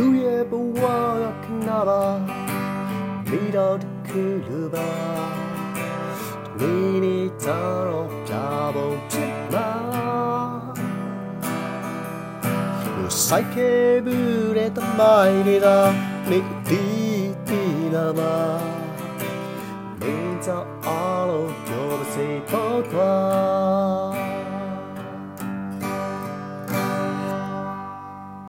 လူရဲ့ဘဝကခဏပါမိတော်တစ်ခုလိုပါဒီနေ့တော့ပြပုံဖြစ်မှာစိုက်ခဲ့ဘူးတဲ့တမိုင်းတွေသာနေဒီတီလာပါနေတော့အားလုံးပြောပါစေပေါ့ကွာ